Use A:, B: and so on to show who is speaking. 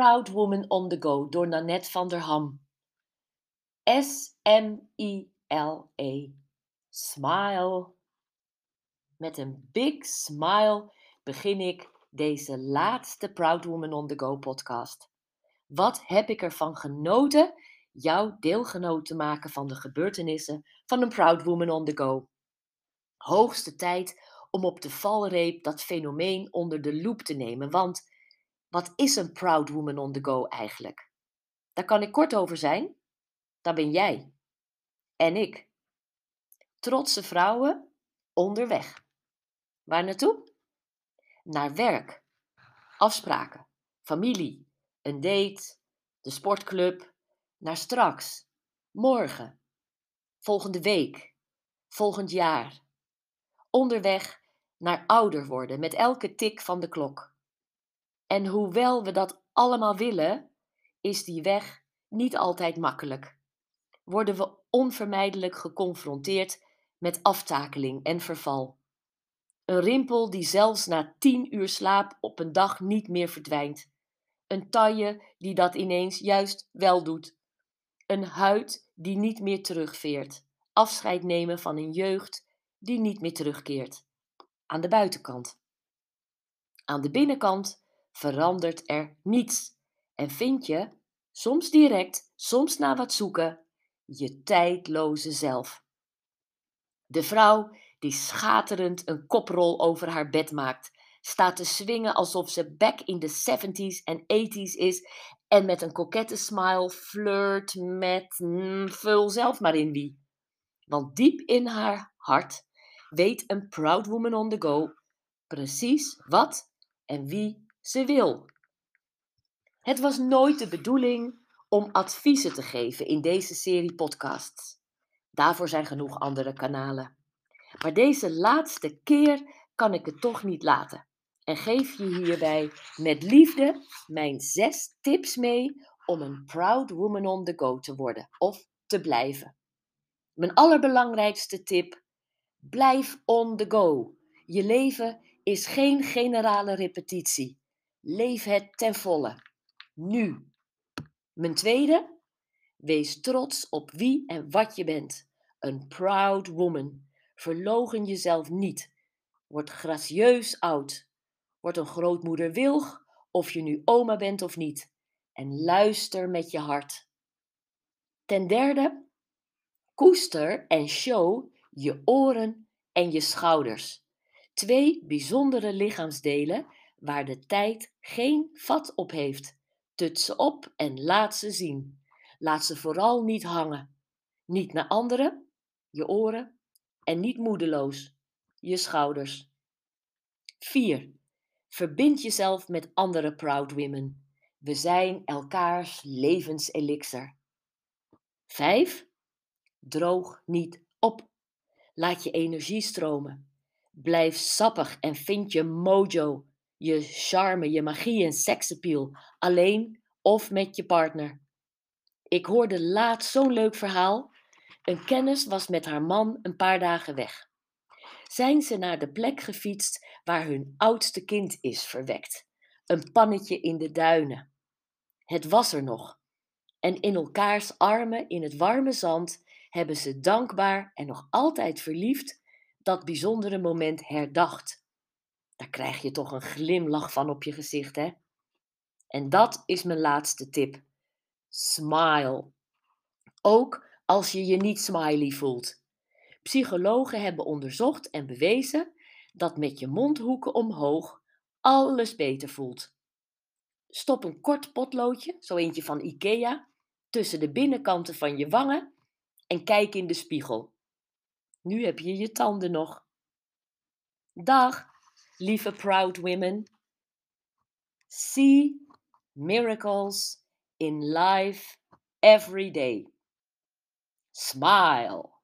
A: Proud Woman on the Go door Nanette van der Ham. S-M-I-L-E. Smile. Met een big smile begin ik deze laatste Proud Woman on the Go podcast. Wat heb ik ervan genoten jou deelgenoot te maken van de gebeurtenissen van een Proud Woman on the Go. Hoogste tijd om op de valreep dat fenomeen onder de loep te nemen, want wat is een Proud Woman on the Go eigenlijk? Daar kan ik kort over zijn. Dat ben jij. En ik. Trotse vrouwen onderweg. Waar naartoe? Naar werk, afspraken, familie, een date, de sportclub, naar straks, morgen, volgende week, volgend jaar. Onderweg naar ouder worden met elke tik van de klok. En hoewel we dat allemaal willen, is die weg niet altijd makkelijk. Worden we onvermijdelijk geconfronteerd met aftakeling en verval. Een rimpel die zelfs na tien uur slaap op een dag niet meer verdwijnt. Een taille die dat ineens juist wel doet. Een huid die niet meer terugveert. Afscheid nemen van een jeugd die niet meer terugkeert. Aan de buitenkant. Aan de binnenkant verandert er niets. En vind je, soms direct, soms na wat zoeken, je tijdloze zelf. De vrouw die schaterend een koprol over haar bed maakt, staat te swingen alsof ze back in de 70s en 80s is en met een kokette smile flirt met mm, vul zelf maar in wie. Want diep in haar hart weet een proud woman on the go precies wat en wie ze wil. Het was nooit de bedoeling om adviezen te geven in deze serie podcasts. Daarvoor zijn genoeg andere kanalen. Maar deze laatste keer kan ik het toch niet laten en geef je hierbij met liefde mijn zes tips mee om een proud woman on the go te worden of te blijven. Mijn allerbelangrijkste tip: blijf on the go. Je leven is geen generale repetitie. Leef het ten volle. Nu. Mijn tweede: wees trots op wie en wat je bent. Een proud woman. Verlogen jezelf niet. Word gracieus oud. Word een grootmoeder wilg, of je nu oma bent of niet. En luister met je hart. Ten derde, koester en show je oren en je schouders. Twee bijzondere lichaamsdelen waar de tijd geen vat op heeft. Tut ze op en laat ze zien. Laat ze vooral niet hangen. Niet naar anderen, je oren, en niet moedeloos, je schouders. 4. Verbind jezelf met andere proud women. We zijn elkaars levenselixer. 5. Droog niet op. Laat je energie stromen. Blijf sappig en vind je mojo, je charme, je magie en seksappeal, alleen of met je partner. Ik hoorde laatst zo'n leuk verhaal. Een kennis was met haar man een paar dagen weg zijn ze naar de plek gefietst waar hun oudste kind is verwekt. Een pannetje in de duinen. Het was er nog. En in elkaars armen in het warme zand hebben ze dankbaar en nog altijd verliefd dat bijzondere moment herdacht. Daar krijg je toch een glimlach van op je gezicht, hè? En dat is mijn laatste tip. Smile. Ook als je je niet smiley voelt. Psychologen hebben onderzocht en bewezen dat met je mondhoeken omhoog alles beter voelt. Stop een kort potloodje, zo eentje van IKEA, tussen de binnenkanten van je wangen en kijk in de spiegel. Nu heb je je tanden nog. Dag, lieve proud women. See miracles in life every day. Smile.